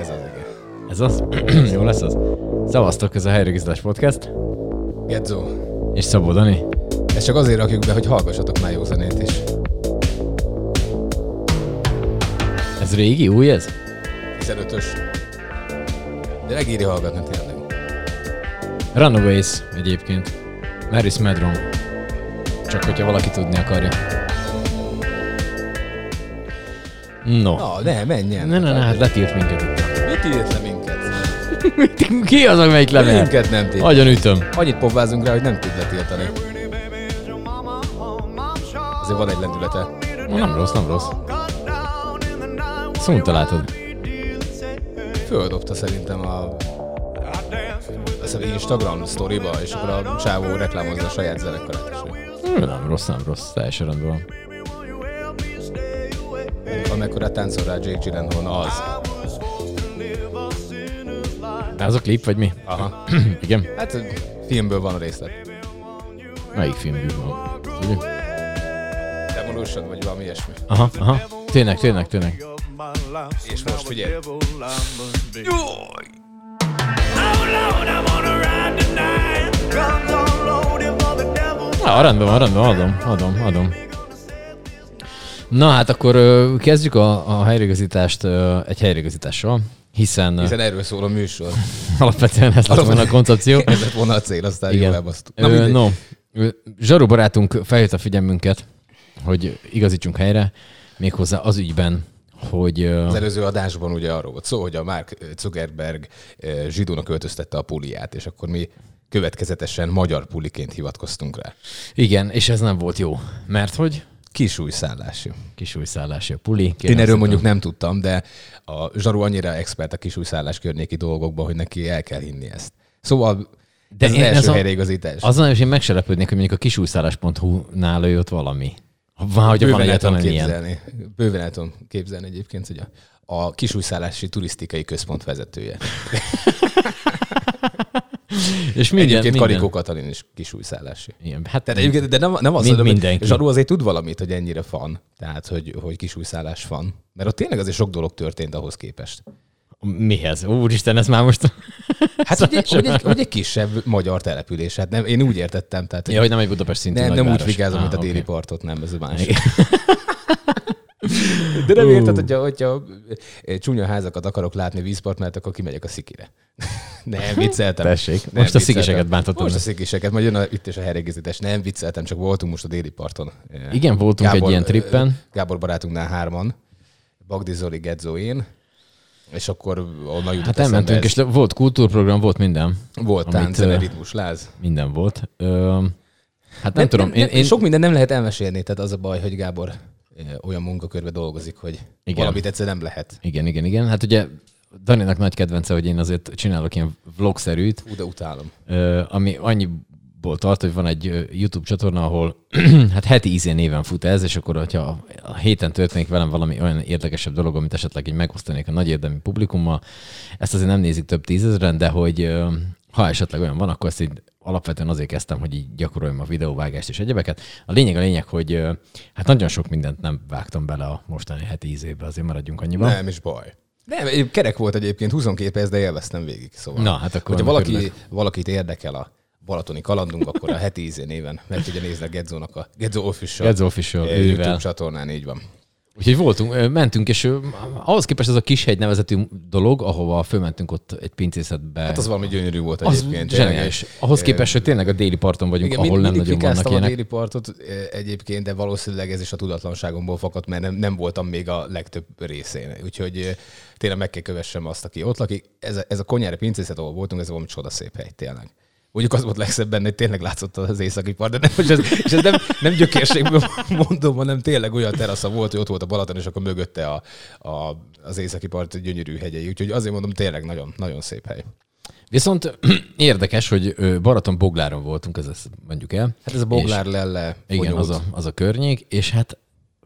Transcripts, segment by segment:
Ez az, igen. Ez az? Jó lesz az? Szevasztok, ez a Helyrögizlás Podcast. Gedzo. És Szabó Dani. Ezt csak azért rakjuk be, hogy hallgassatok már jó zenét is. Ez régi, új ez? 15-ös. De megéri hallgatni tényleg. Runaways egyébként. Maris Medron. Csak hogyha valaki tudni akarja. No. Na, ne, menjen. Ne, ne, ne, hát letilt minket itt. Mit írt le minket? Ki az, amelyik level? Minket nem tilt. Nagyon ütöm. Annyit pobbázunk rá, hogy nem tud letiltani. Azért van egy lendülete. Nem rossz, nem rossz. Szunta látod. Földobta szerintem a az Instagram sztoriba, és akkor a csávó reklámozza a saját zenekarát is. Nem rossz, nem rossz. Teljesen rendben van. Amekkora táncol rá Jake Gyllenhaal, na az. De az a klip, vagy mi? Aha. Igen. Hát filmből van a részlet. Melyik filmből van? Ugye? Revolution, vagy valami ilyesmi. Aha, aha. Tényleg, tényleg, tényleg. És most figyelj. Na, rendben van, rendben adom, adom, adom. Na hát akkor ö, kezdjük a, a helyreigazítást ö, egy helyreigazítással, hiszen, Hiszen erről szól a műsor. alapvetően ez lett volna a koncepció. Ez lett volna a cél, aztán Igen. jól elbasztuk. Na, Ö, no, Zsaru barátunk felhívta a figyelmünket, hogy igazítsunk helyre, méghozzá az ügyben, hogy Az előző adásban ugye arról volt szó, hogy a Mark Zuckerberg zsidónak költöztette a puliát, és akkor mi következetesen magyar puliként hivatkoztunk rá. igen, és ez nem volt jó, mert hogy Kisújszállási. kisújszállási a puli. Én kérem erről mondjuk nem tudtam, de a Zsaru annyira expert a kisújszállás környéki dolgokban, hogy neki el kell hinni ezt. Szóval De ez az én- első ez a- helyreigazítás. Azon is én megselepődnék, hogy mondjuk a kisújszállás.hu-nál jött valami. Van, hogy Bőven el tudom ilyen. képzelni. Bőven el tudom képzelni egyébként, hogy a, a kisújszállási turisztikai központ vezetője. És Minden, egyébként minden. Karikó Katalin is kisújszállási. Igen, hát Tehát egyébként, de nem, nem az, Mind- hogy mindenki. Zsaru azért tud valamit, hogy ennyire fan. Tehát, hogy, hogy kisújszállás van. Mert ott tényleg azért sok dolog történt ahhoz képest. mihez? Úristen, ez már most... Hát, hogy egy, hogy, egy, hogy egy kisebb magyar település. Hát nem, én úgy értettem. Tehát, ja, hogy nem egy Budapest szintű nem, nem úgy nagyváros. vigázom, mint a oké. déli partot, nem, ez a. Igen. De nem Ú. érted, hogyha, hogyha csúnya házakat akarok látni vízpart, mert akkor kimegyek a szikire. Nem, vicceltem. Tessék, Nem, most a vicceltem. szikiseket bántottam. Most a szikiseket, majd jön a, itt is a helyreigazítás. Nem, vicceltem, csak voltunk most a déli parton. Igen, voltunk egy ilyen trippen. Gábor barátunknál hárman. Bagdi Zoli, Gedzo, én. És akkor onnan jutott Hát elmentünk, és volt kultúrprogram, volt minden. Volt amit, tánc, ö, ritmus, láz. Minden volt. Ö, hát nem, tudom, én, én Sok minden nem lehet elmesélni, tehát az a baj, hogy Gábor olyan munkakörbe dolgozik, hogy Igen. Valamit egyszer nem lehet. Igen, igen, igen. Hát ugye Daninak nagy kedvence, hogy én azért csinálok ilyen vlogszerűt, Ú, de utálom. ami annyiból tart, hogy van egy YouTube csatorna, ahol hát heti ízén néven fut ez, és akkor, hogyha a héten történik velem valami olyan érdekesebb dolog, amit esetleg így megosztanék a nagy érdemi publikummal, ezt azért nem nézik több tízezeren, de hogy ha esetleg olyan van, akkor ezt így alapvetően azért kezdtem, hogy így gyakoroljam a videóvágást és egyebeket. A lényeg a lényeg, hogy hát nagyon sok mindent nem vágtam bele a mostani heti ízébe, azért maradjunk annyiban. Nem is baj. Nem, kerek volt egyébként, 22 perc, de élveztem végig. Szóval. Na, hát akkor Hogyha valaki, örülök. valakit érdekel a balatoni kalandunk, akkor a heti ízé néven meg tudja nézni a Gedzónak a Gedzo Official, Gedzó Official. YouTube csatornán, így van. Úgyhogy voltunk, mentünk, és ahhoz képest ez a Kishegy nevezetű dolog, ahova fölmentünk ott egy pincészetbe. Hát az valami gyönyörű volt az egyébként. zseniális. Tényleg. Ahhoz képest, hogy tényleg a déli parton vagyunk, Igen, ahol mind, nem nagyon vannak fikáztam a ilyenek. déli partot egyébként, de valószínűleg ez is a tudatlanságomból fakadt, mert nem, nem voltam még a legtöbb részén. Úgyhogy tényleg meg kell kövessem azt, aki ott lakik. Ez a, ez a konyári pincészet, ahol voltunk, ez valami csodaszép hely, tényleg. Mondjuk az volt legszebb benne, hogy tényleg látszott az északi part, de nem, és ez, és ez nem, nem gyökérségből mondom, hanem tényleg olyan terasza volt, hogy ott volt a Balaton, és akkor mögötte a, a, az északi part gyönyörű hegyei. Úgyhogy azért mondom, tényleg nagyon, nagyon szép hely. Viszont érdekes, hogy Baraton Bogláron voltunk, ez ezt mondjuk el. Hát ez a Boglár lelle, Igen, az a, az a környék, és hát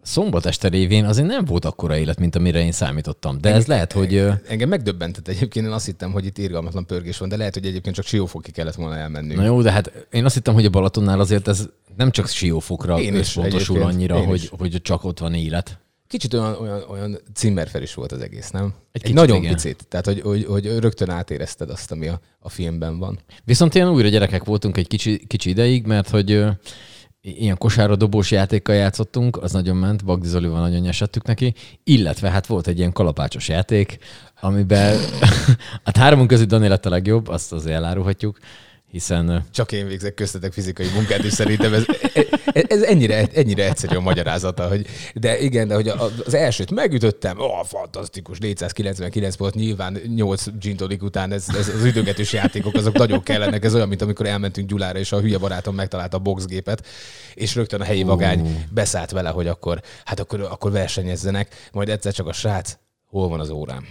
szombat este révén azért nem volt akkora élet, mint amire én számítottam. De ez lehet, hogy... Engem megdöbbentett egyébként, én azt hittem, hogy itt irgalmatlan pörgés van, de lehet, hogy egyébként csak Siófoki kellett volna elmennünk. Na jó, de hát én azt hittem, hogy a Balatonnál azért ez nem csak siófokra Én összpontosul annyira, én hogy, is. hogy csak ott van élet. Kicsit olyan, olyan, olyan cimmerfel is volt az egész, nem? Egy, Egy kicsit, nagyon igen. picit. Tehát, hogy, hogy, hogy rögtön átérezted azt, ami a, a filmben van. Viszont ilyen újra gyerekek voltunk egy kicsi, kicsi ideig, mert hogy ilyen kosárra dobós játékkal játszottunk, az nagyon ment, Bagdi Zolival nagyon nyesettük neki, illetve hát volt egy ilyen kalapácsos játék, amiben hát háromunk közül Dani lett a legjobb, azt azért elárulhatjuk, hiszen Csak én végzek köztetek fizikai munkát, és szerintem ez, ez ennyire, ennyire egyszerű a magyarázata. Hogy, de igen, de hogy az elsőt megütöttem, ó, fantasztikus, 499 volt, nyilván 8 gin után ez, ez, az ütögetős játékok, azok nagyon kellenek, ez olyan, mint amikor elmentünk Gyulára, és a hülye barátom megtalálta a boxgépet, és rögtön a helyi vagány beszállt vele, hogy akkor, hát akkor, akkor versenyezzenek, majd egyszer csak a srác, hol van az órám?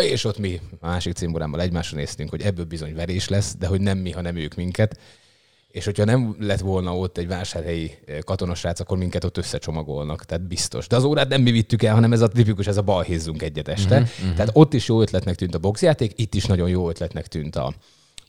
És ott mi a másik cimborámmal egymásra néztünk, hogy ebből bizony verés lesz, de hogy nem mi, hanem ők minket. És hogyha nem lett volna ott egy vásárhelyi eh, katonasrác, akkor minket ott összecsomagolnak, tehát biztos. De az órát nem mi vittük el, hanem ez a tipikus, ez a balhézzunk egyet este. Mhm, Uh-huh, Tehát ott is jó ötletnek tűnt a boxjáték, itt is nagyon jó ötletnek tűnt a,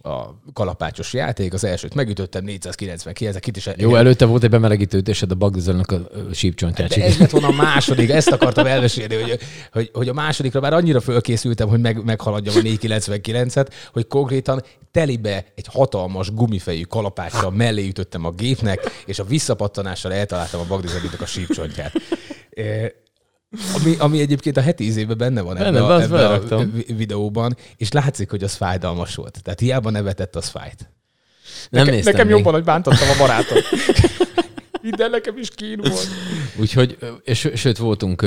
a kalapácsos játék. Az elsőt megütöttem, 499, itt is jó, előtte volt egy bemelegítő ütésed a Bagdi Zolinak a sípcsontját. de ez lett volna a második, ezt akartam elmesélni, hogy, hogy, hogy a másodikra már annyira fölkészültem, hogy meg, meghaladjam a 499-et, hogy konkrétan telibe egy hatalmas gumifejű kalapáccsal mellé ütöttem a gépnek, és a visszapattanással eltaláltam a Bagdizabitnak a sípcsontját. Ami, ami egyébként a heti ízében benne van Benne ebbe, van, a, azt ebbe a videóban, és látszik, hogy az fájdalmas volt. Tehát hiába nevetett, az fájt. Nem Nekem, néztem nekem még. jobban, hogy bántottam a barátom. Minden nekem is kín volt. Úgyhogy, és, sőt, voltunk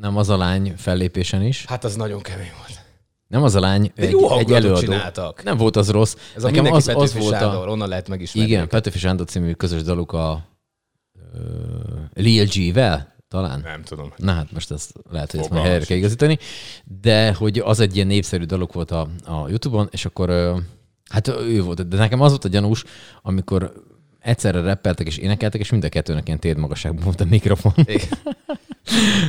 nem az a lány fellépésen is, Hát az nagyon kemény volt. nem az a lány, De egy, jó egy előadó. csináltak. Nem volt az rossz. Ez a Nekem mindenki az, az volt Sándor, a... onnan lehet megismerni. Igen, őket. Petőfi Sándor című közös daluk a uh, Lil G-vel, talán. Nem tudom. Na hát most ezt lehet, hogy ezt majd helyre kell igazítani, de hogy az egy ilyen népszerű daluk volt a, a Youtube-on, és akkor hát ő volt, de nekem az volt a gyanús, amikor egyszerre rappeltek és énekeltek, és mind a kettőnek ilyen térdmagasságban volt a mikrofon. Igen.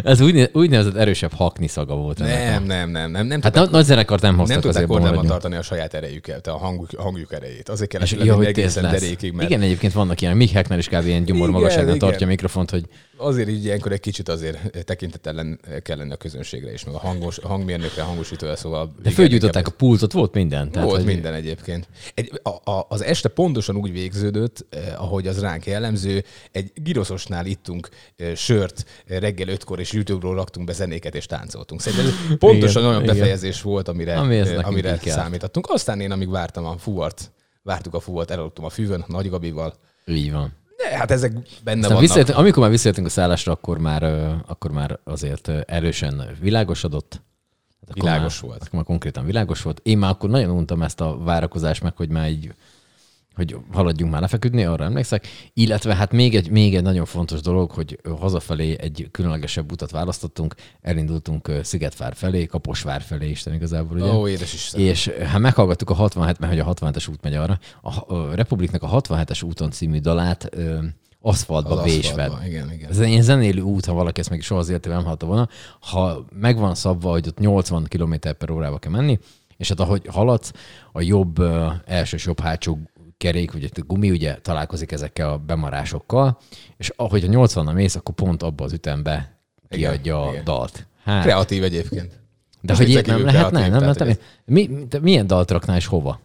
Ez úgy, úgynevezett erősebb hakni szaga volt. Nem, a- nem, nem, nem. Nem Hát tudták, na, nagy zenekart nem nem hoztak tudták azért kordában tartani a saját erejüket, a hangjuk, hangjuk erejét. Azért kellett lenni egészen lesz. derékig, mert Igen, egyébként vannak ilyen, Mick Hackner is kb. ilyen gyomor igen. tartja a mikrofont, hogy azért így ilyenkor egy kicsit azért tekintetlen kell lenni a közönségre is, meg a hangos, a hangmérnökre, a hangosítőre, szóval... de fölgyújtották a pultot, volt minden. Tehát, Volt hogy minden egyébként. Egy, a, a, az este pontosan úgy végződött, eh, ahogy az ránk jellemző, egy giroszosnál ittunk eh, sört eh, reggel ötkor, és YouTube-ról raktunk be zenéket, és táncoltunk. Szerintem ez pontosan Igen, olyan igen. befejezés volt, amire, Ami amire számítottunk. Aztán én, amíg vártam a fuvart, vártuk a fuvart, elaludtam a füvön, Nagy Gabival. így van. De hát ezek benne Aztán vannak. amikor már visszajöttünk a szállásra, akkor már, akkor már azért erősen világosodott. Hát Világos már, volt. Akkor már konkrétan világos volt. Én már akkor nagyon untam ezt a várakozást, meg hogy már így hogy haladjunk már lefeküdni, arra emlékszek. Illetve hát még egy, még egy nagyon fontos dolog, hogy hazafelé egy különlegesebb utat választottunk, elindultunk Szigetvár felé, Kaposvár felé Isten igazából, ugye? Ó, édes Isten. És hát meghallgattuk a 67, mert hogy a 67-es út megy arra, a, a Republiknek a 67-es úton című dalát ö, aszfaltba Az vésve. Igen, igen. Ez egy zenélő út, ha valaki ezt meg soha az életében nem hallotta volna. Ha megvan szabva, hogy ott 80 km per órába kell menni, és hát ahogy haladsz, a jobb ö, első és jobb hátsó kerék, ugye a gumi ugye találkozik ezekkel a bemarásokkal, és ahogy a 80-nal mész, akkor pont abba az ütembe Igen, kiadja a igen. dalt. Hát, Kreatív egyébként. de Most hogy ilyet nem lehetne? kreatív, Nem, nem, hogy nem, mi, te milyen dalt raknál és hova?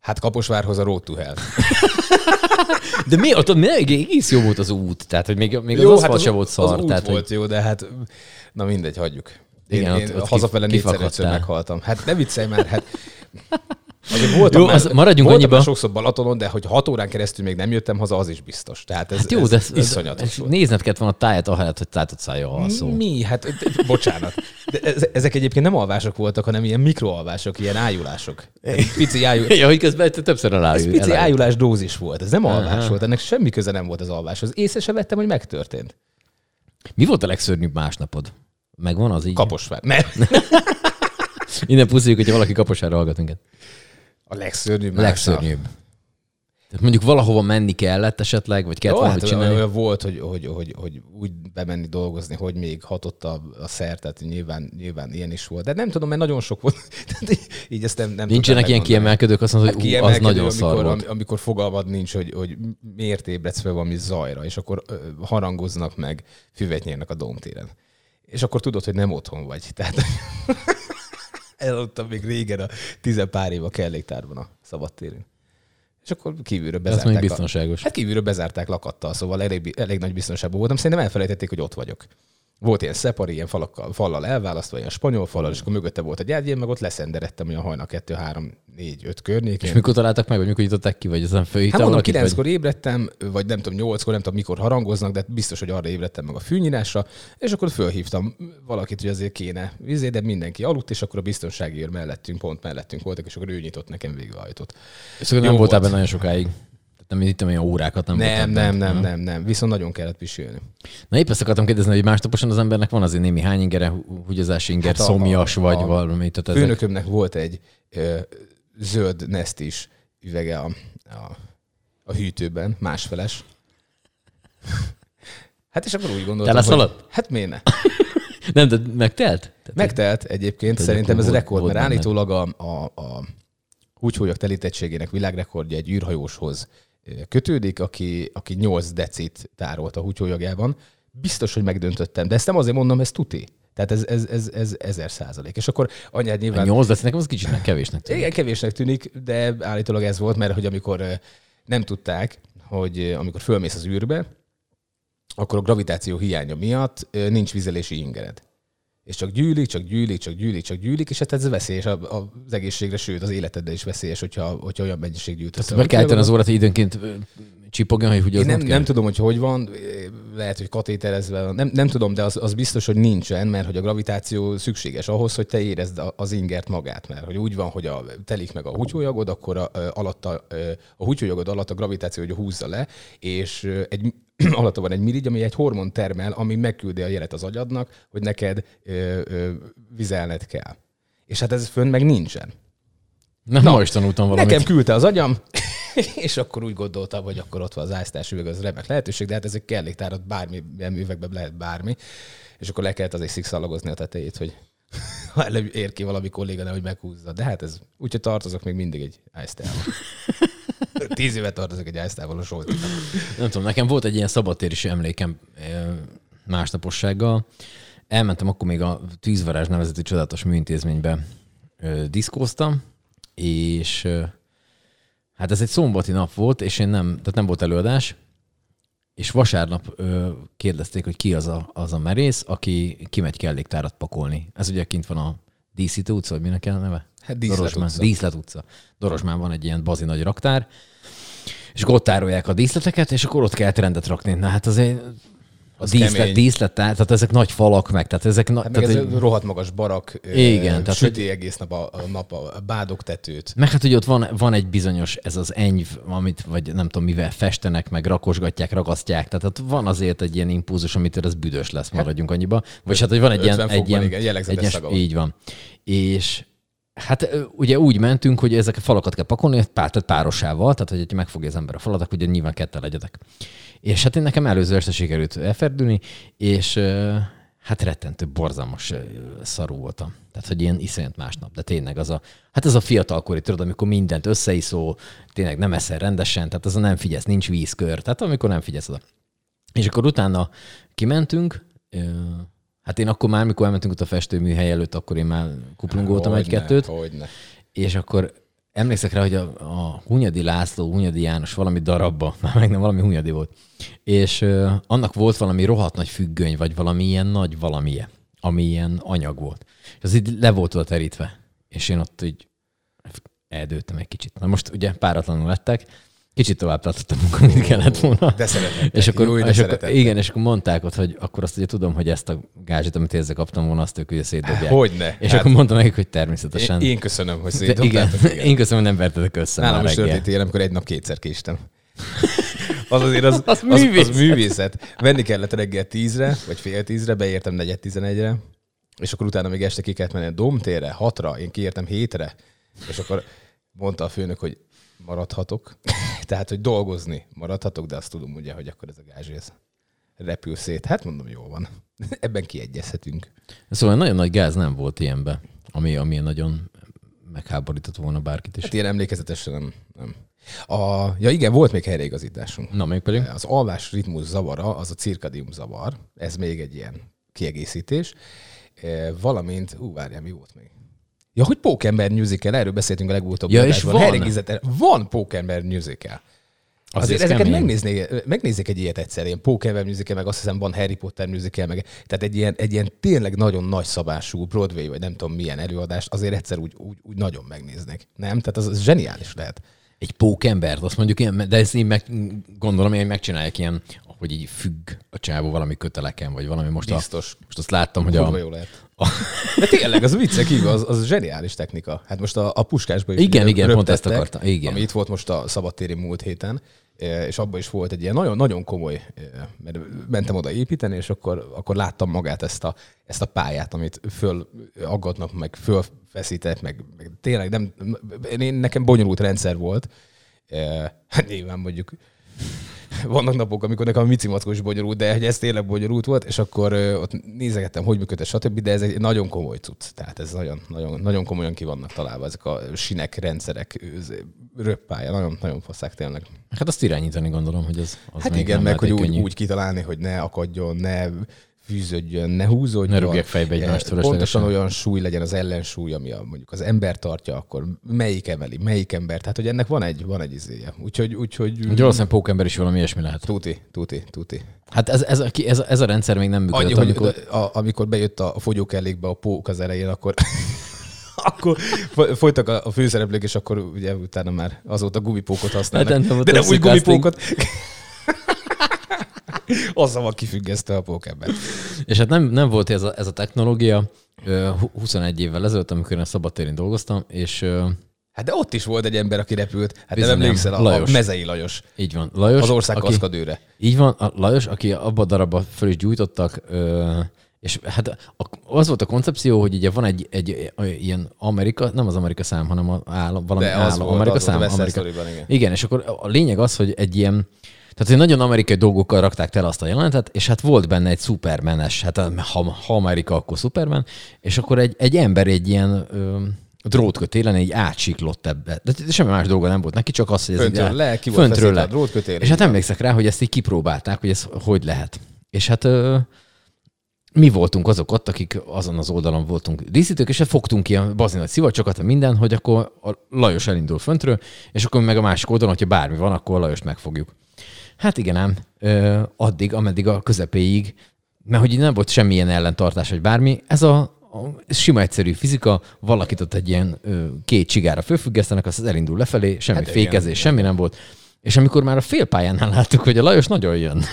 Hát Kaposvárhoz a Road to Hell. De mi ott még egész jó volt az út, tehát hogy még, még az Jó, aszfalt hát se volt szar. Az út tehát, volt jó, de hát na mindegy, hagyjuk. Én, Igen, én ott- ott hazafele négyszer ötször meghaltam. Hát ne viccelj már, hát Azért voltam Jó, már, az- maradjunk voltam annyiba. sokszor Balatonon, de hogy hat órán keresztül még nem jöttem haza, az is biztos. Tehát ez, Hát jó, ez de ez, iszonyatos ez, nézned kellett volna a táját, ahelyett, hogy tátott szája alszó. Mi? Hát, bocsánat. De ez, ezek egyébként nem alvások voltak, hanem ilyen mikroalvások, ilyen ájulások. Pici, ájul, Ja, hogy közben többször ez elájul. pici ájulás dózis volt. Ez nem alvás Aha. volt, ennek semmi köze nem volt az alváshoz. Észre se vettem, hogy megtörtént. Mi volt a legszörnyűbb másnapod? Megvan az így? Kaposvár. Nem. Innen pusziljuk, hogyha valaki kaposára hallgat minket. A legszörnyűbb. Legszörnyűbb. Tehát mondjuk valahova menni kellett esetleg, vagy kellett Jó, valamit hát csinálni? olyan volt, hogy, hogy, hogy, hogy, úgy bemenni dolgozni, hogy még hatott a, a szer, tehát nyilván, nyilván ilyen is volt. De nem tudom, mert nagyon sok volt. Tehát így- ezt nem, nem Nincsenek ilyen kiemelkedők, azt mondod, Hát hogy ú, az nagyon szar amikor, volt. am- amikor fogalmad nincs, hogy, hogy miért ébredsz fel valami zajra, és akkor harangoznak meg, füvet nyernek a domtéren. És akkor tudod, hogy nem otthon vagy. Tehát elaludtam még régen a tizen pár év a kelléktárban a szabadtéren. És akkor kívülről bezárták. még a- biztonságos. Hát kívülről bezárták lakattal, szóval elég, elég nagy biztonságban voltam. Szerintem elfelejtették, hogy ott vagyok. Volt ilyen szepari, ilyen falakkal, fallal elválasztva, ilyen spanyol fallal, és akkor mögötte volt egy ágy, meg ott leszenderedtem olyan hajnal 2, 3, 4, 5 környékén. És mikor találtak meg, vagy mikor jutották ki, vagy ezen fölhívta Hát mondom, valakit, vagy... kilenckor ébredtem, vagy nem tudom, nyolckor, nem tudom, mikor harangoznak, de biztos, hogy arra ébredtem meg a fűnyírásra, és akkor fölhívtam valakit, hogy azért kéne vizé, de mindenki aludt, és akkor a biztonsági őr mellettünk, pont mellettünk voltak, és akkor ő nyitott nekem végig a ajtót. És akkor Jó nem voltál volt. benne nagyon sokáig. Nem itt olyan órákat nem Nem, nem, nem, Aha. nem, nem, viszont nagyon kellett pisilni. Na épp ezt akartam kérdezni, hogy másnaposan az embernek van azért némi hány ingere, húgyozási inger, Hát a- szomjas a- vagy a valami. Tehát ezek... Főnökömnek volt egy ö, zöld Nestis üvege a, a, a hűtőben, másfeles. Hát és akkor úgy gondoltam, Te hogy hát miért ne? Nem, de megtelt? Tehát Megtelt egyébként, Tehát szerintem ez volt- rekord, volt mert állítólag a, a, a húgyhólyak telítettségének világrekordja egy űrhajóshoz kötődik, aki, aki 8 decit tárolt a húgyhólyagában. Biztos, hogy megdöntöttem, de ezt nem azért mondom, ez tuti. Tehát ez, ez, ez, ez ezer százalék. És akkor anyád a nyilván... nyolc, de nekem az kicsit kevésnek tűnik. Igen, kevésnek tűnik, de állítólag ez volt, mert hogy amikor nem tudták, hogy amikor fölmész az űrbe, akkor a gravitáció hiánya miatt nincs vizelési ingered. És csak gyűlik, csak gyűlik, csak gyűlik, csak gyűlik, és hát ez veszélyes a- a- az egészségre, sőt az életedre is veszélyes, hogyha, hogyha olyan mennyiség gyűjt össze. Be kell az órát, hogy időnként csipogjon, hogy húgyoznod nem, kell? nem tudom, hogy hogy van, lehet, hogy katéterezve, nem, nem tudom, de az, az biztos, hogy nincsen, mert hogy a gravitáció szükséges ahhoz, hogy te érezd a- az ingert magát, mert hogy úgy van, hogy a, telik meg a húgyhólyagod, akkor a, ö, alatta, ö, a húgyhólyagod alatt a gravitáció hogy húzza le, és egy, alatta van egy mirigy, ami egy hormon termel, ami megküldi a jelet az agyadnak, hogy neked ö, ö, vizelned kell. És hát ez fönn meg nincsen. Na, Na, ma is tanultam valamit. Nekem küldte az agyam, és akkor úgy gondoltam, hogy akkor ott van az áztás üveg, az remek lehetőség, de hát ezek kelléktárat bármi üvegben lehet bármi. És akkor le kellett azért szikszalagozni a tetejét, hogy ha előbb ér ki valami kolléga, hogy meghúzza. De hát ez, úgyhogy tartozok még mindig egy áztával. Tíz éve tartozok egy áztával a. Nem tudom, nekem volt egy ilyen szabadtéris emlékem másnapossággal. Elmentem akkor még a Tűzvarázs nevezetű csodálatos műintézménybe diszkóztam, és hát ez egy szombati nap volt, és én nem, tehát nem volt előadás, és vasárnap ö, kérdezték, hogy ki az a, az a merész, aki kimegy kelléktárat pakolni. Ez ugye kint van a díszítő utca, vagy minek kell a neve? Hát Díszlet Dorosmán, utca. Díszlet utca. Dorosmán van egy ilyen bazi nagy raktár, és akkor ott tárolják a díszleteket, és akkor ott kell rendet rakni. Na hát azért a Az díszlet, kemény. díszlet, tehát ezek nagy falak meg, tehát ezek... Na, Hát tehát, ez egy- egy rohadt magas barak, ö, Igen, tehát süti egész nap a, a nap a bádok tetőt. Meg hát, hogy ott van, van egy bizonyos, ez az enyv, amit, vagy nem tudom, mivel festenek, meg rakosgatják, ragasztják. Tehát ott van azért egy ilyen impulzus, amitől ez büdös lesz, maradjunk annyiba. Vagy hát, hogy van egy ilyen... 50 Egy ilyen szaga van. Így van. És hát ugye úgy mentünk, hogy ezek a falakat kell pakolni, pár, tehát párosával, tehát hogy hogyha megfogja az ember a falat, akkor ugye nyilván ketten legyetek. És hát én nekem előző este sikerült elferdülni, és hát rettentő, borzalmas szarú voltam. Tehát, hogy ilyen iszonyat másnap, de tényleg az a, hát ez a fiatalkori, tudod, amikor mindent összeiszol, tényleg nem eszel rendesen, tehát az a nem figyelsz, nincs vízkör, tehát amikor nem figyelsz oda. És akkor utána kimentünk, hát én akkor már, mikor elmentünk ott a festőműhely előtt, akkor én már kuplungoltam egy-kettőt, Hogyne. és akkor emlékszek rá, hogy a, a Hunyadi László, Hunyadi János valami darabba, már meg nem valami Hunyadi volt, és ö, annak volt valami rohadt nagy függöny, vagy valami ilyen nagy valamilyen, ami ilyen anyag volt. És az így le volt oda terítve, és én ott így eldőttem egy kicsit. Na most ugye páratlanul lettek, kicsit tovább tartottam, amikor mit kellett volna. De szeretettek. És akkor, Jó, de és akkor, igen, és akkor mondták ott, hogy akkor azt ugye tudom, hogy ezt a gázsit, amit ezzel kaptam volna, azt ők ugye szétdobják. Hogyne. És Hát akkor mondtam nekik, hogy természetesen. Én, én köszönöm, hogy De igen, szétdobtátok. én köszönöm, hogy nem vertetek össze Nálam már is történt ilyen, amikor egy nap kétszer késtem. Az azért az, Az az, művészet. az művészet. Venni kellett reggel tízre, vagy fél tízre, beértem negyed tizenegyre, és akkor utána még este ki kellett menni a domtérre, hatra, én kiértem hétre, és akkor mondta a főnök, hogy maradhatok. Tehát, hogy dolgozni maradhatok, de azt tudom ugye, hogy akkor ez a gázs ez repül szét. Hát mondom, jó van. Ebben kiegyezhetünk. Szóval nagyon nagy gáz nem volt ilyenbe, ami, ami nagyon megháborított volna bárkit is. Hát ilyen emlékezetesen nem. nem. A, ja igen, volt még helyreigazításunk. Na, még pedig? Az alvás ritmus zavara, az a cirkadium zavar. Ez még egy ilyen kiegészítés. E, valamint, ú, várjál, mi volt még? Ja, hogy Pókember musical, erről beszéltünk a legutóbb Ja, és van? Van Pókember musical. Azért, Azért ezeket megnéznék, megnézzék egy ilyet egyszer, ilyen Pókember musical, meg azt hiszem van Harry Potter musical, meg tehát egy ilyen, egy ilyen tényleg nagyon nagy szabású Broadway, vagy nem tudom milyen előadást, azért egyszer úgy, úgy, úgy nagyon megnéznék. Nem? Tehát az, az zseniális lehet egy pókembert, azt mondjuk ilyen, de ezt én meg, gondolom, hogy megcsinálják ilyen, hogy így függ a csávó valami köteleken, vagy valami most Biztos. A, most azt láttam, hogy a, jó lehet. A... De tényleg, az viccek kívül, az, az zseniális technika. Hát most a, a puskásban is Igen, igen, pont ezt akartam. Igen. Ami itt volt most a szabadtéri múlt héten, e, és abban is volt egy ilyen nagyon, nagyon komoly, e, mert mentem oda építeni, és akkor, akkor láttam magát ezt a, ezt a pályát, amit föl aggatnak, meg fölfeszített, meg, meg tényleg nem, én, nekem bonyolult rendszer volt, e, hát nyilván mondjuk vannak napok, amikor nekem a Mici Mackó is bonyolult, de ez tényleg bonyolult volt, és akkor ott nézegettem, hogy működött, stb., de ez egy nagyon komoly cucc. Tehát ez nagyon, nagyon, nagyon komolyan ki vannak találva ezek a sinek, rendszerek, röppája, nagyon, nagyon faszák tényleg. Hát azt irányítani gondolom, hogy ez az Hát igen, meg hogy úgy, úgy kitalálni, hogy ne akadjon, ne fűződjön, ne húzódjon. Ne rúgják fejbe egymást. Pontosan olyan súly legyen az ellensúly, ami a, mondjuk az ember tartja, akkor melyik emeli, melyik ember. Tehát, hogy ennek van egy, van egy izéje. Úgyhogy, úgyhogy... Ugye valószínűleg pókember is valami ilyesmi lehet. Tuti, tuti, tuti. Hát ez, ez, a, ez, ez a rendszer még nem működött. Annyi, amikor... Hogy a, amikor bejött a fogyókellékbe a pók az elején, akkor akkor folytak a főszereplők, és akkor ugye utána már azóta gumipókot használnak. Hát nem De nem úgy gumipókot. Azzal van kifüggesztő a pókember. És hát nem, nem volt ez a, ez a technológia 21 évvel ezelőtt, amikor én a szabadtérén dolgoztam, és Hát de ott is volt egy ember, aki repült. Hát nem emlékszel, a, Lajos. a Mezei Lajos. Így van. Lajos, az ország aki, kaszkadőre. Így van, a Lajos, aki abba a darabba föl is gyújtottak, és hát az volt a koncepció, hogy ugye van egy, egy, ilyen Amerika, nem az Amerika szám, hanem a állam, valami De állam, volt, Amerika szám. Amerika. igen. igen, és akkor a lényeg az, hogy egy ilyen, tehát, hogy nagyon amerikai dolgokkal rakták tele azt a jelenetet, és hát volt benne egy szupermenes, hát ha, ha Amerika, akkor szupermen, és akkor egy, egy ember egy ilyen ö, drótkötélen így átsiklott ebbe. De semmi más dolga nem volt neki, csak az, hogy ez föntről le, ki volt föntről le. a drótkötél. És hát emlékszek rá, hogy ezt így kipróbálták, hogy ez hogy lehet. És hát ö, mi voltunk azok ott, akik azon az oldalon voltunk díszítők, és hát fogtunk ilyen bazni nagy szivacsokat, minden, hogy akkor a Lajos elindul föntről, és akkor meg a másik oldalon, hogyha bármi van, akkor a Lajost megfogjuk. Hát igen ám, ö, addig, ameddig a közepéig, mert hogy nem volt semmilyen ellentartás, vagy bármi, ez a, a sima egyszerű fizika, valakit ott egy ilyen ö, két csigára fölfüggesztenek, az elindul lefelé, semmi hát fékezés, igen, semmi nem volt. És amikor már a félpályánál láttuk, hogy a Lajos nagyon jön,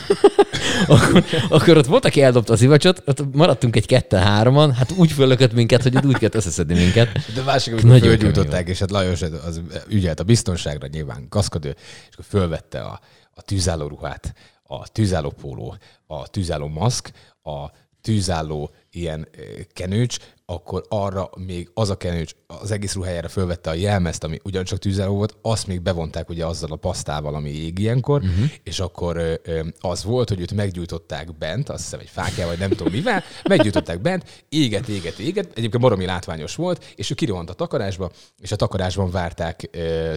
akkor, akkor ott volt, aki eldobta az ivacsot, ott maradtunk egy kette-hároman, hát úgy fölökött minket, hogy úgy kellett összeszedni minket. De másik, amikor fölgyújtották, és hát Lajos az ügyelt a biztonságra nyilván, kaszkadő, és akkor fölvette a, a tűzálló ruhát, a tűzálló póló, a tűzálló maszk, a tűzálló ilyen kenőcs, akkor arra még az a kenőcs az egész ruhájára fölvette a jelmezt, ami ugyancsak tűzelő volt, azt még bevonták ugye azzal a pasztával, ami ég ilyenkor, uh-huh. és akkor az volt, hogy őt meggyújtották bent, azt hiszem egy fákjával, vagy nem tudom mivel, meggyújtották bent, éget, éget, éget, egyébként baromi látványos volt, és ő kirohant a takarásba, és a takarásban várták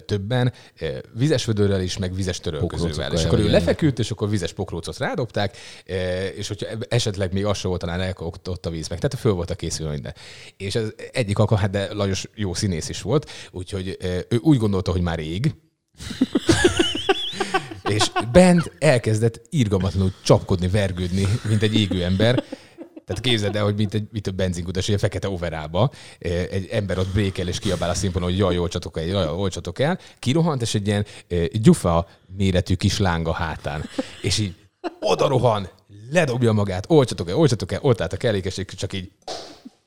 többen, vizes vödörrel is, meg vizes törölközővel. És akkor ő lefeküdt, és akkor vizes pokrócot rádobták, és hogyha esetleg még az volt talán a víz meg. Tehát föl volt a készülő minden. És ez egyik alkalom, hát de Lajos jó színész is volt, úgyhogy ő úgy gondolta, hogy már ég, és bent elkezdett írgalmatlanul csapkodni, vergődni, mint egy égő ember. Tehát képzeld el, hogy mint egy, mint a benzinkutas, egy fekete overába, egy ember ott brékel és kiabál a színpadon, hogy jaj, olcsatok el, jaj, olcsatok el. Kirohant, és egy ilyen gyufa méretű kis láng hátán. És így oda ledobja magát, olcsatok el, olcsatok el, ott állt a kerékes, csak így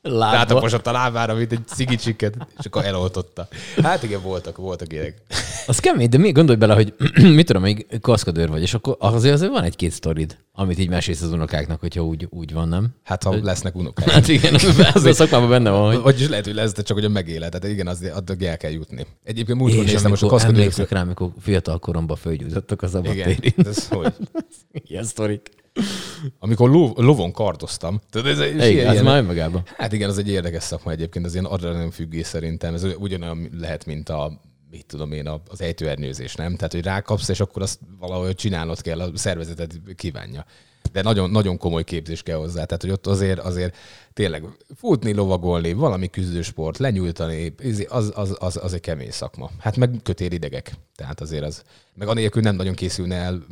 Látaposott a lábára, mint egy cigicsiket, és akkor eloltotta. Hát igen, voltak, voltak ilyenek. Az kemény, de még gondolj bele, hogy mit tudom, még kaszkadőr vagy, és akkor azért, azért van egy-két sztorid, amit így mesélsz az unokáknak, hogyha úgy, úgy van, nem? Hát, ha lesznek unokák. Hát igen, az a szakmában benne van, hogy... Vagyis lehet, hogy lesz, de csak hogy a megélet. Tehát igen, az, addig el kell jutni. Egyébként múltkor néztem most a amikor kaszkadőrök. emlékszek rá, amikor fiatal koromban fölgyújtottak az Igen, abatéri. ez hogy? Ilyen sztorik. Amikor lov, lovon kardoztam. Tehát ez, ez Igen, ez már önmagában. Hát igen, az egy érdekes szakma egyébként, az ilyen adrenalin függés szerintem. Ez ugyanolyan lehet, mint a mit tudom én, az ejtőernyőzés, nem? Tehát, hogy rákapsz, és akkor azt valahogy csinálnod kell, a szervezeted kívánja. De nagyon, nagyon komoly képzés kell hozzá. Tehát, hogy ott azért, azért tényleg futni, lovagolni, valami küzdősport, lenyújtani, az, az, az, az egy kemény szakma. Hát meg kötéridegek. Tehát azért az, meg anélkül nem nagyon készülne el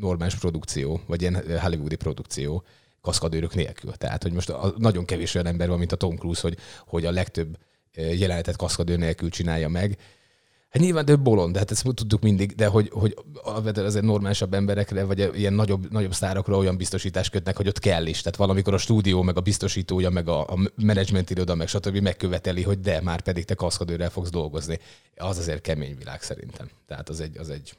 normális produkció, vagy ilyen hollywoodi produkció kaszkadőrök nélkül. Tehát, hogy most a, nagyon kevés olyan ember van, mint a Tom Cruise, hogy, hogy a legtöbb eh, jelenetet kaszkadőr nélkül csinálja meg. Hát nyilván több bolond, de hát ezt tudtuk mindig, de hogy, hogy alapvetően azért normálisabb emberekre, vagy ilyen nagyobb, nagyobb sztárokra olyan biztosítást kötnek, hogy ott kell is. Tehát valamikor a stúdió, meg a biztosítója, meg a, a menedzsment iroda, meg stb. megköveteli, hogy de már pedig te kaszkadőrrel fogsz dolgozni. Az azért kemény világ szerintem. Tehát az egy, az egy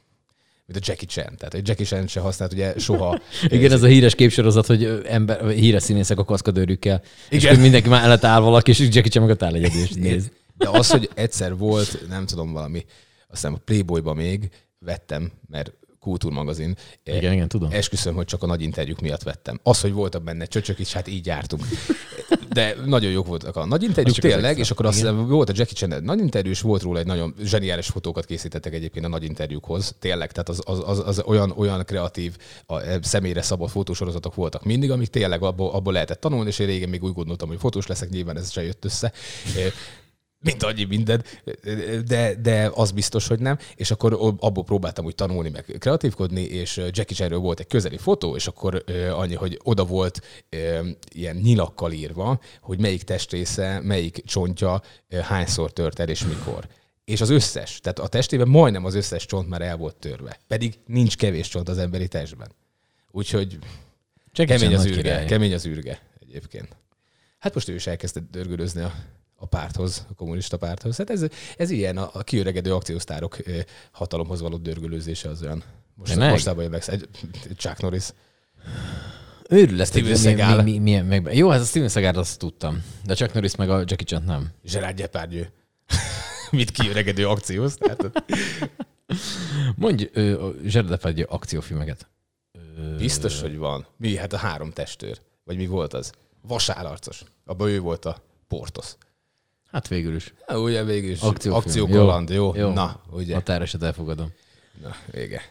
mint a Jackie Chan. Tehát egy Jackie Chan se használt ugye soha. Igen, ez a híres képsorozat, hogy ember, híres színészek a kaszkadőrükkel. És Igen. akkor mindenki már elett áll valaki, és Jackie Chan meg ott áll egyedül, és néz. De az, hogy egyszer volt, nem tudom, valami, aztán a Playboyba még vettem, mert kultúrmagazin. Igen, igen, tudom. Esküszöm, hogy csak a nagy interjúk miatt vettem. Az, hogy voltak benne csöcsök is, hát így jártunk. De nagyon jók voltak a nagy interjúk, tényleg, és akkor azt hiszem, volt a Jackie Chan nagy interjú, és volt róla egy nagyon zseniális fotókat készítettek egyébként a nagy interjúkhoz. Tényleg, tehát az, az, az, az olyan, olyan kreatív, a e, személyre szabott fotósorozatok voltak mindig, amik tényleg abból, abból lehetett tanulni, és én régen még úgy gondoltam, hogy fotós leszek, nyilván ez se jött össze. Mint annyi minden, de, de az biztos, hogy nem. És akkor abból próbáltam úgy tanulni, meg kreatívkodni, és Jackie Chanről volt egy közeli fotó, és akkor annyi, hogy oda volt ilyen nyilakkal írva, hogy melyik testrésze, melyik csontja hányszor tört el, és mikor. És az összes, tehát a testében majdnem az összes csont már el volt törve. Pedig nincs kevés csont az emberi testben. Úgyhogy Jackie kemény az űrge, király. kemény az űrge egyébként. Hát most ő is elkezdett dörgölözni a, a párthoz, a kommunista párthoz. Hát ez, ez ilyen a, a kiöregedő akciósztárok hatalomhoz való dörgölőzése az olyan. Most, mostában jövök, egy Chuck Norris. Őrül lesz, Steven mi, Seagal. mi, mi, milyen meg... Jó, hát a Steven Seagal azt tudtam. De Chuck Norris meg a Jackie Chan nem. Gerard Depardieu. Mit kiöregedő akcióz? Tehát, Mondj Gerard Depardieu akciófilmeket. biztos, hogy van. Mi? Hát a három testőr. Vagy mi volt az? Vasárarcos. Abban ő volt a Portos. Hát végül is. Na, ugye végül is Akciófilm. akciókaland, jó? Jó. Na, ugye. Határeset elfogadom. Na, vége.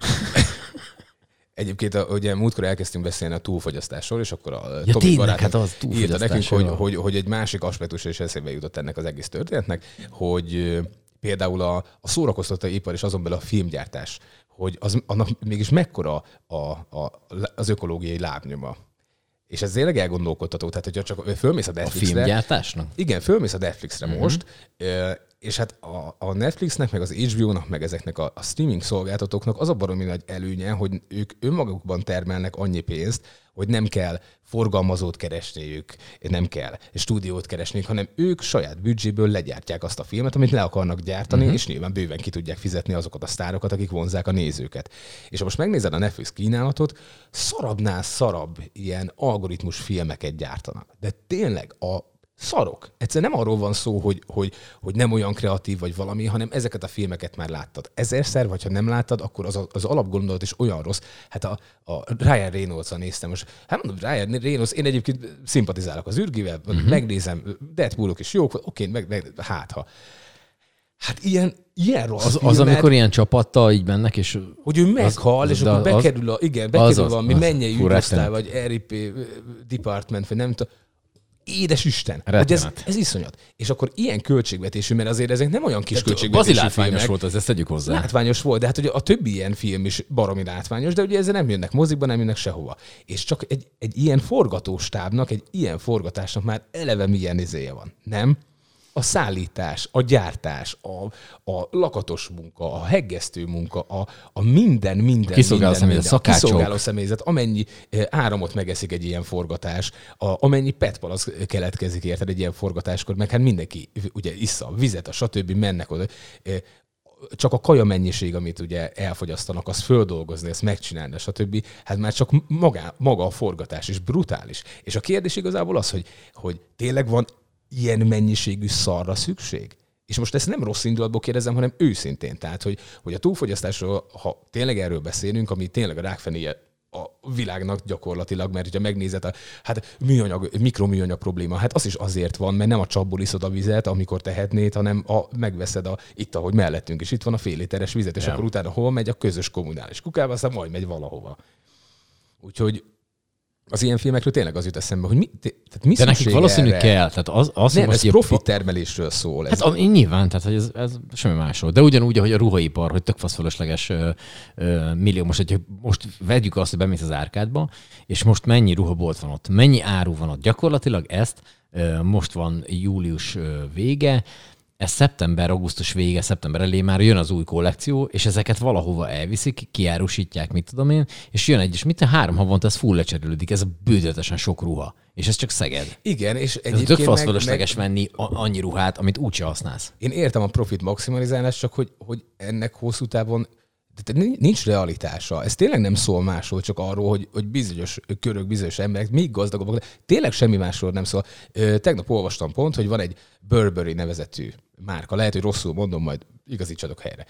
Egyébként a, ugye múltkor elkezdtünk beszélni a túlfogyasztásról, és akkor a Ja, Tomi tényleg, hát az írta nekünk, hogy, jó. hogy, hogy, egy másik aspektus is eszébe jutott ennek az egész történetnek, hogy például a, a szórakoztató ipar és azon belül a filmgyártás, hogy az, annak mégis mekkora a, a, az ökológiai lábnyoma. És ez tényleg elgondolkodtató. Tehát, hogyha csak fölmész a A Netflixre, filmgyártásnak? igen, fölmész a Netflixre uh-huh. most, és hát a, a Netflixnek, meg az HBO-nak, meg ezeknek a, a streaming szolgáltatóknak az a baromi nagy előnye, hogy ők önmagukban termelnek annyi pénzt, hogy nem kell forgalmazót keresniük, nem kell stúdiót keresniük, hanem ők saját büdzséből legyártják azt a filmet, amit le akarnak gyártani, uh-huh. és nyilván bőven ki tudják fizetni azokat a sztárokat, akik vonzák a nézőket. És ha most megnézed a Netflix kínálatot, szarabbnál szarabb ilyen algoritmus filmeket gyártanak. De tényleg a szarok. Egyszerűen nem arról van szó, hogy, hogy, hogy nem olyan kreatív vagy valami, hanem ezeket a filmeket már láttad. Ezerszer, vagy ha nem láttad, akkor az, az alapgondolat is olyan rossz. Hát a, a Ryan reynolds néztem most. Hát mondom, Ryan Reynolds, én egyébként szimpatizálok az űrgivel, uh-huh. megnézem, Deadpoolok is jók, oké, meg, meg, hát ha. Hát ilyen, ilyen rossz Az, az filmet, amikor ilyen csapattal így mennek, és hogy ő meghal, az- és akkor az- bekerül a, igen, bekerül az- az- valami az- mennyei rettenet. vagy RIP department, vagy nem tudom. Édes Isten, hogy ez, ez iszonyat. És akkor ilyen költségvetésű, mert azért ezek nem olyan kis Bazi költségvetésű látványos filmek. volt az, ezt tegyük hozzá. Látványos volt, de hát ugye a többi ilyen film is baromi látványos, de ugye ezzel nem jönnek mozikba, nem jönnek sehova. És csak egy, egy ilyen forgatóstábnak, egy ilyen forgatásnak már eleve milyen izéje van, nem? A szállítás, a gyártás, a, a lakatos munka, a heggesztő munka, a, a minden, minden, Kiszolgáló minden, személyzet, minden, a kiszolgáló személyzet, amennyi eh, áramot megeszik egy ilyen forgatás, a, amennyi petpalasz keletkezik érted egy ilyen forgatáskor, meg hát mindenki ugye issza a vizet, a stb. mennek oda. Eh, csak a kaja mennyiség, amit ugye elfogyasztanak, az földolgozni, ezt megcsinálni, stb. Hát már csak maga, maga a forgatás is brutális. És a kérdés igazából az, hogy, hogy tényleg van ilyen mennyiségű szarra szükség? És most ezt nem rossz indulatból kérdezem, hanem őszintén. Tehát, hogy, hogy a túlfogyasztásról, ha tényleg erről beszélünk, ami tényleg a rákfenéje a világnak gyakorlatilag, mert ha megnézed, a, hát műanyag, mikroműanyag probléma, hát az is azért van, mert nem a csapból iszod a vizet, amikor tehetnéd, hanem a, megveszed a, itt, ahogy mellettünk, és itt van a fél literes vizet, és ja. akkor utána hol megy a közös kommunális kukába, aztán majd megy valahova. Úgyhogy az ilyen filmekről tényleg az jut eszembe, hogy mi, tehát mi De nekik valószínű erre? kell. Tehát az, az, Nem, ez profit termelésről szól. Ez Hát a, nyilván, tehát hogy ez, ez semmi másról. De ugyanúgy, ahogy a ruhaipar, hogy tök fasz fölösleges ö, ö, millió. Most, hogy most vegyük azt, hogy bemész az árkádba, és most mennyi ruhabolt van ott, mennyi áru van ott. Gyakorlatilag ezt ö, most van július vége, ez szeptember, augusztus vége, szeptember elé már jön az új kollekció, és ezeket valahova elviszik, kiárusítják, mit tudom én, és jön egy, és mit három havonta ez full lecserélődik, ez bődöletesen sok ruha. És ez csak Szeged. Igen, és Ez tök egyébként fasz meg, fölösleges meg, venni annyi ruhát, amit úgyse használsz. én értem a profit maximalizálást, csak hogy, hogy ennek hosszú távon tehát nincs realitása. Ez tényleg nem szól másról, csak arról, hogy, hogy bizonyos körök, bizonyos emberek még gazdagabbak. Tényleg semmi másról nem szól. Tegnap olvastam pont, hogy van egy Burberry nevezetű márka. Lehet, hogy rosszul mondom, majd igazítsatok helyre.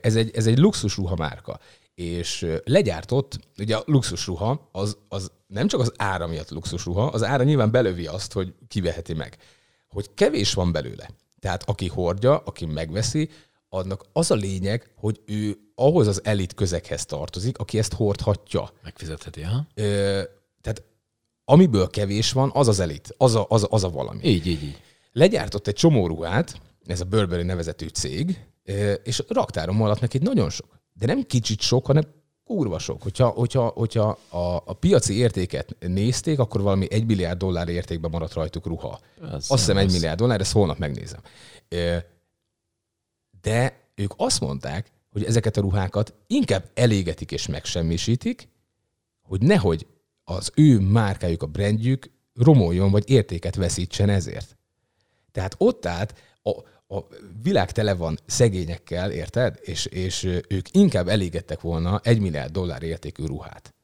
Ez egy, ez egy luxusruha márka. És legyártott, ugye a luxusruha az, az nem csak az ára miatt luxusruha, az ára nyilván belövi azt, hogy kiveheti meg. Hogy kevés van belőle. Tehát aki hordja, aki megveszi, annak az a lényeg, hogy ő ahhoz az elit közeghez tartozik, aki ezt hordhatja. Megfizetheti, ha? Ö, tehát amiből kevés van, az az elit, az a, az a, az a valami. Így, így, így. Legyártott egy csomó ruhát, ez a Burberry nevezetű cég, és raktáron maradt neki nagyon sok. De nem kicsit sok, hanem kurva sok. Hogyha, hogyha, hogyha a, a piaci értéket nézték, akkor valami egy milliárd dollár értékben maradt rajtuk ruha. Az Azt hiszem egy milliárd dollár, ezt holnap megnézem. De ők azt mondták, hogy ezeket a ruhákat inkább elégetik és megsemmisítik, hogy nehogy az ő márkájuk, a brandjük romoljon, vagy értéket veszítsen ezért. Tehát ott át a, a világ tele van szegényekkel, érted? És, és ők inkább elégettek volna egy milliárd dollár értékű ruhát.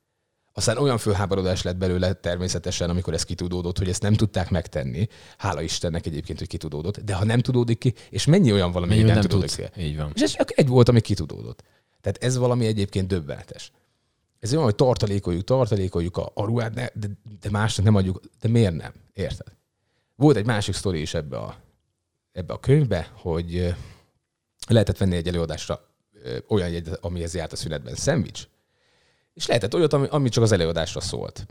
Aztán olyan fölháborodás lett belőle természetesen, amikor ez kitudódott, hogy ezt nem tudták megtenni. Hála Istennek egyébként, hogy kitudódott. De ha nem tudódik ki, és mennyi olyan valami, Mennyi nem, nem tudódik tudsz. ki? Így van. És ez csak egy volt, ami kitudódott. Tehát ez valami egyébként döbbenetes. Ez olyan, hogy tartalékoljuk, tartalékoljuk a, a ruhát, de, de, de másnak nem adjuk. De miért nem? Érted? Volt egy másik sztori is ebbe a, ebbe a könyvbe, hogy lehetett venni egy előadásra olyan jegyet, amihez járt a szünetben szendvics, és lehetett olyat, ami, ami csak az előadásra szólt.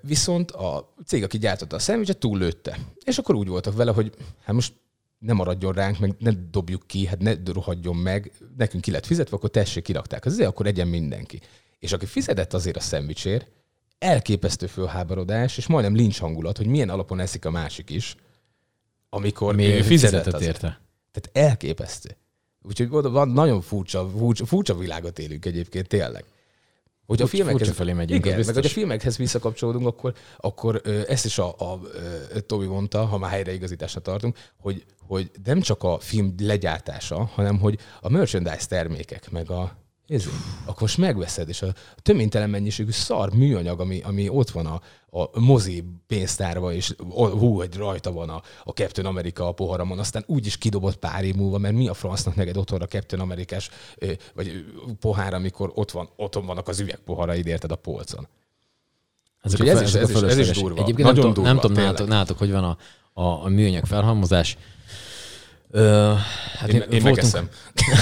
Viszont a cég, aki gyártotta a szendvicset, túllőtte. És akkor úgy voltak vele, hogy hát most ne maradjon ránk, meg ne dobjuk ki, hát ne rohadjon meg, nekünk ki lett fizetve, akkor tessék, kirakták. Azért akkor egyen mindenki. És aki fizetett azért a szendvicsért, elképesztő fölháborodás, és majdnem lincs hangulat, hogy milyen alapon eszik a másik is, amikor Még ő fizetett azért. érte. Tehát elképesztő. Úgyhogy van- van nagyon furcsa, furcsa, furcsa világot élünk egyébként, tényleg. Hogy a filmekhez, felé megyünk, igen, meg hogy a filmekhez visszakapcsolódunk, akkor, akkor ezt is a, a, a Tobi mondta, ha már helyreigazításra tartunk, hogy, hogy nem csak a film legyártása, hanem hogy a merchandise termékek, meg a ez, akkor most megveszed, és a töménytelen mennyiségű szar műanyag, ami, ami ott van a, a mozi pénztárba, és hú, hogy rajta van a, a Captain America a poharamon, aztán úgy is kidobott pár év múlva, mert mi a francnak neked otthon a Captain Amerikás, vagy pohár, amikor ott van, otthon vannak az üvegpoharaid, érted a polcon. Ezek Úgyhogy a, ez fel- is- ezek a ez is- ez is durva. Egyébként Nagyon nem, durva, nem tudom nálatok, nálatok, hogy van a, a, a műanyag felhalmozás. Ö, hát Én, én megeszem.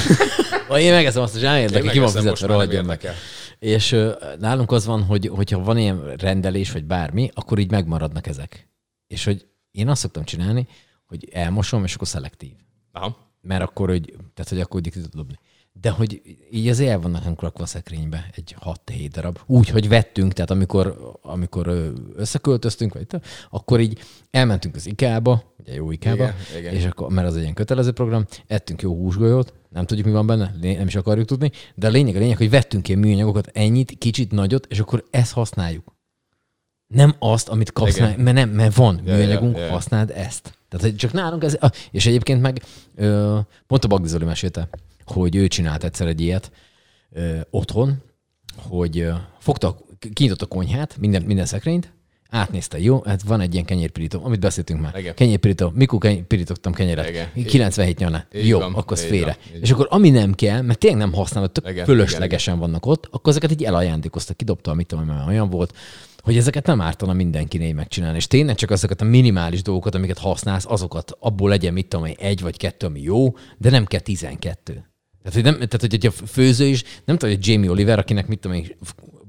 Vagy én megeszem azt, hogy nem Én érdekel, ki van megeszem, fizetve, érdekel. És ö, nálunk az van, hogy hogyha van ilyen rendelés, vagy bármi, akkor így megmaradnak ezek. És hogy én azt szoktam csinálni, hogy elmosom, és akkor szelektív. Aha. Mert akkor, hogy, tehát, hogy akkor így tudod dobni. De hogy így azért el vannak nem rakva a szekrénybe egy 6-7 darab. Úgy, hogy vettünk, tehát amikor, amikor összeköltöztünk, vagy akkor így elmentünk az IKEA-ba, ugye jó IKEA-ba, Igen, igen. és akkor, mert az egy ilyen kötelező program, ettünk jó húsgolyót, nem tudjuk, mi van benne, nem is akarjuk tudni, de a lényeg a lényeg, hogy vettünk ilyen műanyagokat, ennyit, kicsit, nagyot, és akkor ezt használjuk. Nem azt, amit kapsz, Igen. mert nem, mert van Ja, műanyagunk, ja, ja. használd ezt. Tehát csak nálunk ez, és egyébként meg ö, pont a Bagdi Zoli mesélte, hogy ő csinált egyszer egy ilyet ö, otthon, hogy ö, fogta, kinyitott a konyhát, minden, minden szekrényt, átnézte, jó, hát van egy ilyen kenyérpirító, amit beszéltünk már. Igen. Kenyérpirító, mikor keny- pirítottam kenyeret? Igen. 97 nyana. Így Jó, van, akkor az így félre. van, így És akkor ami nem kell, mert tényleg nem használod, tök Igen, fölöslegesen vannak ott, akkor ezeket így elajándékozta, kidobta, mit tudom, mert olyan volt, hogy ezeket nem ártana mindenkiné megcsinálni. És tényleg csak azokat a minimális dolgokat, amiket használsz, azokat abból legyen, mit tudom, egy vagy kettő, ami jó, de nem kell 12. Tehát, hogy, nem, tehát, hogy a főző is, nem tudom, hogy Jamie Oliver, akinek mit tudom én,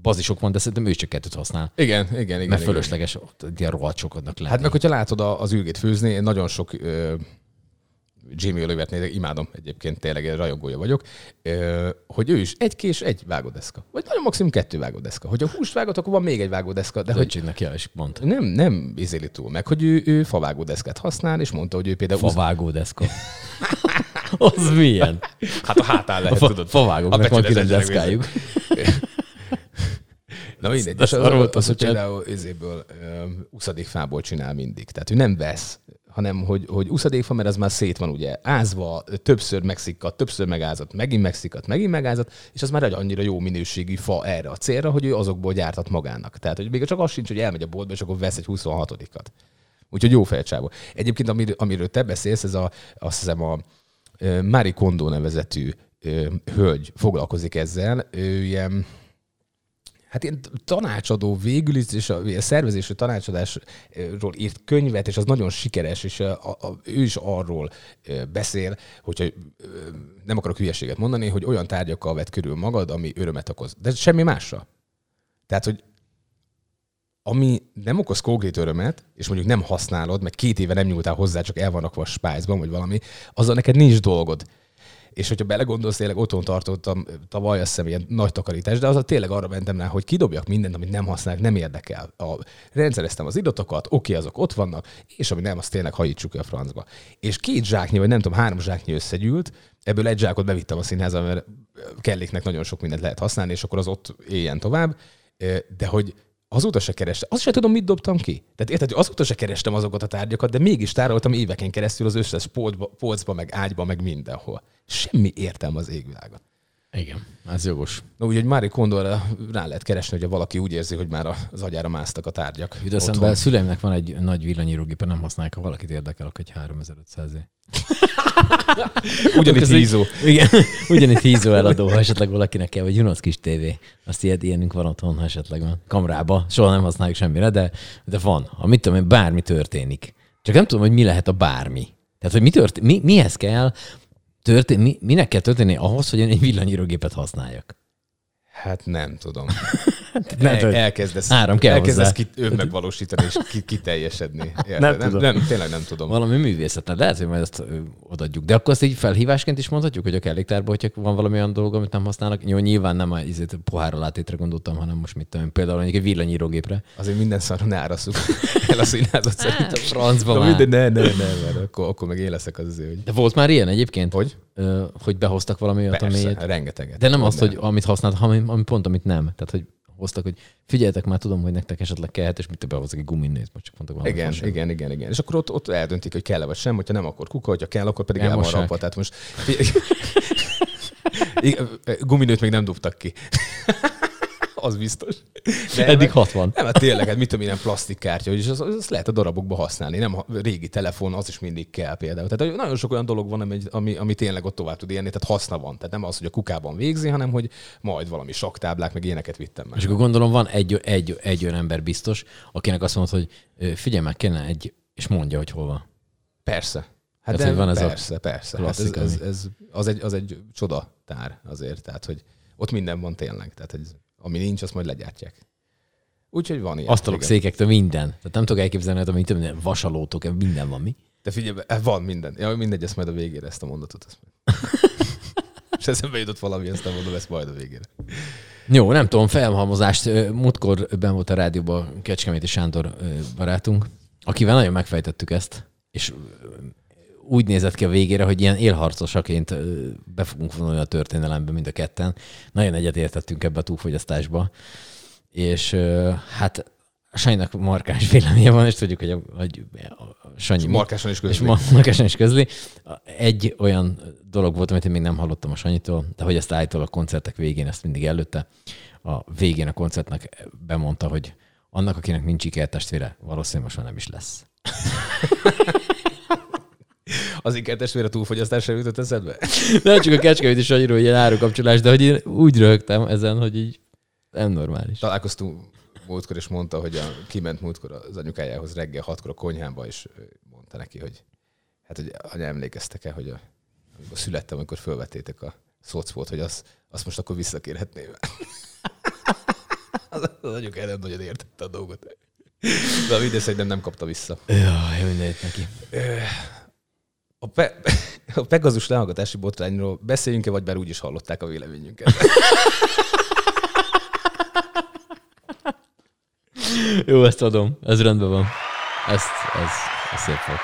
bazisok van, de szerintem ő csak kettőt használ. Igen, igen, igen. Mert igen. fölösleges, ott ilyen rohadt sokadnak lenni. Hát meg, hogyha látod az ülgét főzni, nagyon sok ö, Jamie Olivert nézek, imádom egyébként, tényleg én rajongója vagyok, hogy ő is egy kés, egy vágódeszka. Vagy nagyon maximum kettő vágódeszka. Hogyha húst vágod, akkor van még egy vágódeszka, de hogy Zöldségnek ja, és mondta. nem, nem izéli túl meg, hogy ő, ő favágódeszkát használ, és mondta, hogy ő például... Favágó deszka. az milyen? Hát a hátán A lehet, fa, tudod. favágóknak A van becsületes deszkájuk. Na mindegy, és az, az, az, az, hogy hogy- például izéből ö, uszadik fából csinál mindig. Tehát ő nem vesz, hanem hogy, hogy uszadékfa, mert az már szét van ugye ázva, többször megszikkat, többször megázott, megint megszikkat, megint megázott, és az már egy annyira jó minőségű fa erre a célra, hogy ő azokból gyártat magának. Tehát, hogy még csak az sincs, hogy elmegy a boltba, és akkor vesz egy 26-at. Úgyhogy jó fejcsávó. Egyébként, amiről, amiről te beszélsz, ez a, azt hiszem a Mári Kondó nevezetű hölgy foglalkozik ezzel. Ő ilyen, Hát én tanácsadó végül is, és a, a szervezésű tanácsadásról írt könyvet, és az nagyon sikeres, és a, a, ő is arról beszél, hogyha nem akarok hülyeséget mondani, hogy olyan tárgyakkal vett körül magad, ami örömet okoz. De semmi másra. Tehát, hogy ami nem okoz konkrét örömet, és mondjuk nem használod, meg két éve nem nyúltál hozzá, csak el van rakva a spájzban, vagy valami, azzal neked nincs dolgod. És hogyha belegondolsz, tényleg otthon tartottam tavaly, azt hiszem ilyen nagy takarítás, de az tényleg arra mentem rá, hogy kidobjak mindent, amit nem használok, nem érdekel. A, rendszereztem az idatokat, oké, azok ott vannak, és ami nem, azt tényleg hajítsuk ki a francba. És két zsáknyi, vagy nem tudom, három zsáknyi összegyűlt, ebből egy zsákot bevittem a színházba, mert kelléknek nagyon sok mindent lehet használni, és akkor az ott éljen tovább. De hogy azóta se kerestem. Azt se tudom, mit dobtam ki. Tehát érted, hogy azóta se kerestem azokat a tárgyakat, de mégis tároltam éveken keresztül az összes polcba, polcba meg ágyba, meg mindenhol. Semmi értelme az égvilágon. Igen, ez jogos. No, úgyhogy Mári Kondorra rá lehet keresni, hogyha valaki úgy érzi, hogy már az agyára másztak a tárgyak. Jut eszembe, a szüleimnek van egy nagy villanyírógépe, nem használják, ha valakit érdekel, akkor egy 3500 Ugyanitt hízó. Igen, ugyanitt hízó eladó, ha esetleg valakinek kell, vagy Junosz kis tévé. Azt ilyet, ilyenünk van otthon, ha esetleg van. Kamrába. Soha nem használjuk semmire, de, de van. Ha mit tudom én, bármi történik. Csak nem tudom, hogy mi lehet a bármi. Tehát, hogy mi tört, mi, mihez kell történ, mi, minek kell történni ahhoz, hogy én egy villanyírógépet használjak? Hát nem tudom. Nem El, elkezdesz, Áram kell elkezdesz hozzá. ki, önmegvalósítani és ki, kiteljesedni. Nem nem, tudom. nem, tényleg nem tudom. Valami művészet, de lehet, hogy majd ezt ö, odaadjuk. De akkor azt így felhívásként is mondhatjuk, hogy a kelléktárban, hogyha van valami olyan dolog, amit nem használnak. Jó, nyilván nem a izét, pohárral átétre gondoltam, hanem most mit tudom, például mondjuk egy villanyírógépre. Azért minden szarra ne árasszuk el a színházat szerintem. Francba mindegy, ne, ne, ne, mert akkor, akkor meg én leszek az azért, hogy... De volt már ilyen egyébként? Hogy? Hogy behoztak valami olyat, Persze, amit... rengeteget. De nem azt, hogy amit használt, hanem ami pont, amit nem. Tehát, hogy hoztak, hogy figyeljetek már, tudom, hogy nektek esetleg kellhet, és mit te behozok egy guminét, most csak mondtak valami Igen, fasságot. igen, igen, igen. És akkor ott, ott eldöntik, hogy kell-e vagy sem, hogyha nem, akkor kuka, hogyha kell, akkor pedig el van rakva. Tehát most guminőt még nem dobtak ki. az biztos. Nem, Eddig mert- 60. Nem, hát tényleg, hát mit tudom, ilyen plastikkártya, hogy az, az lehet a darabokba használni. Nem a régi telefon, az is mindig kell például. Tehát nagyon sok olyan dolog van, ami, ami, ami tényleg ott tovább tud élni, tehát haszna van. Tehát nem az, hogy a kukában végzi, hanem hogy majd valami saktáblák, meg ilyeneket vittem meg. És akkor gondolom van egy, egy, egy olyan ember biztos, akinek azt mondod, hogy figyelj meg, kéne egy, és mondja, hogy hol van. Persze. Hát Tehát, de van ez a persze, persze. Hát ez, ez, ez, az, egy, az egy csodatár azért, tehát hogy ott minden van tényleg. Tehát hogy ami nincs, azt majd legyártják. Úgyhogy van ilyen. Asztalok, székektől minden. Tehát nem tudok elképzelni, hogy amit tudom, vasalótok, minden van mi. De figyelj, be, van minden. Ja, mindegy, ezt majd a végére ezt a mondatot. Ezt majd. És eszembe jutott valami, aztán mondom, ezt majd a végére. Jó, nem tudom, felhalmozást. Múltkor ben volt a rádióban Kecskeméti Sándor barátunk, akivel nagyon megfejtettük ezt, és úgy nézett ki a végére, hogy ilyen élharcosaként be fogunk vonulni a történelembe mind a ketten. Nagyon egyetértettünk ebbe a túlfogyasztásba. És hát a Sanyinak markáns véleménye van, és tudjuk, hogy a, hogy a Sanyi... És markásan is közli. És ma- markásan is közli. Egy olyan dolog volt, amit én még nem hallottam a Sanyitól, de hogy ezt állítólag a koncertek végén, ezt mindig előtte, a végén a koncertnek bemondta, hogy annak, akinek nincs ikertestvére, valószínűleg most már nem is lesz. Az ikertestvére túlfogyasztásra jutott eszedbe? Nem csak a Kecskeméti Sanyiról ilyen árukapcsolás, de hogy én úgy röhögtem ezen, hogy így nem normális. Találkoztunk múltkor, és mondta, hogy a, kiment múltkor az anyukájához reggel hatkor a konyhába, és mondta neki, hogy hát, hogy anya, emlékeztek-e, hogy a, amikor születtem, amikor fölvettétek a szocpót, hogy az, azt most akkor visszakérhetném. az, az anyukája nem nagyon értette a dolgot. De a mindegy szerintem nem kapta vissza. Jaj, mindent neki. A, pe, a Pegazus lehallgatási botrányról beszéljünk-e, vagy bár úgyis hallották a véleményünket? Jó, ezt adom. Ez rendben van. Ezt, ez, ez szép volt.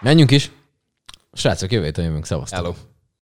Menjünk is. Srácok, jövő héten jövünk. Szevasztok. Hello.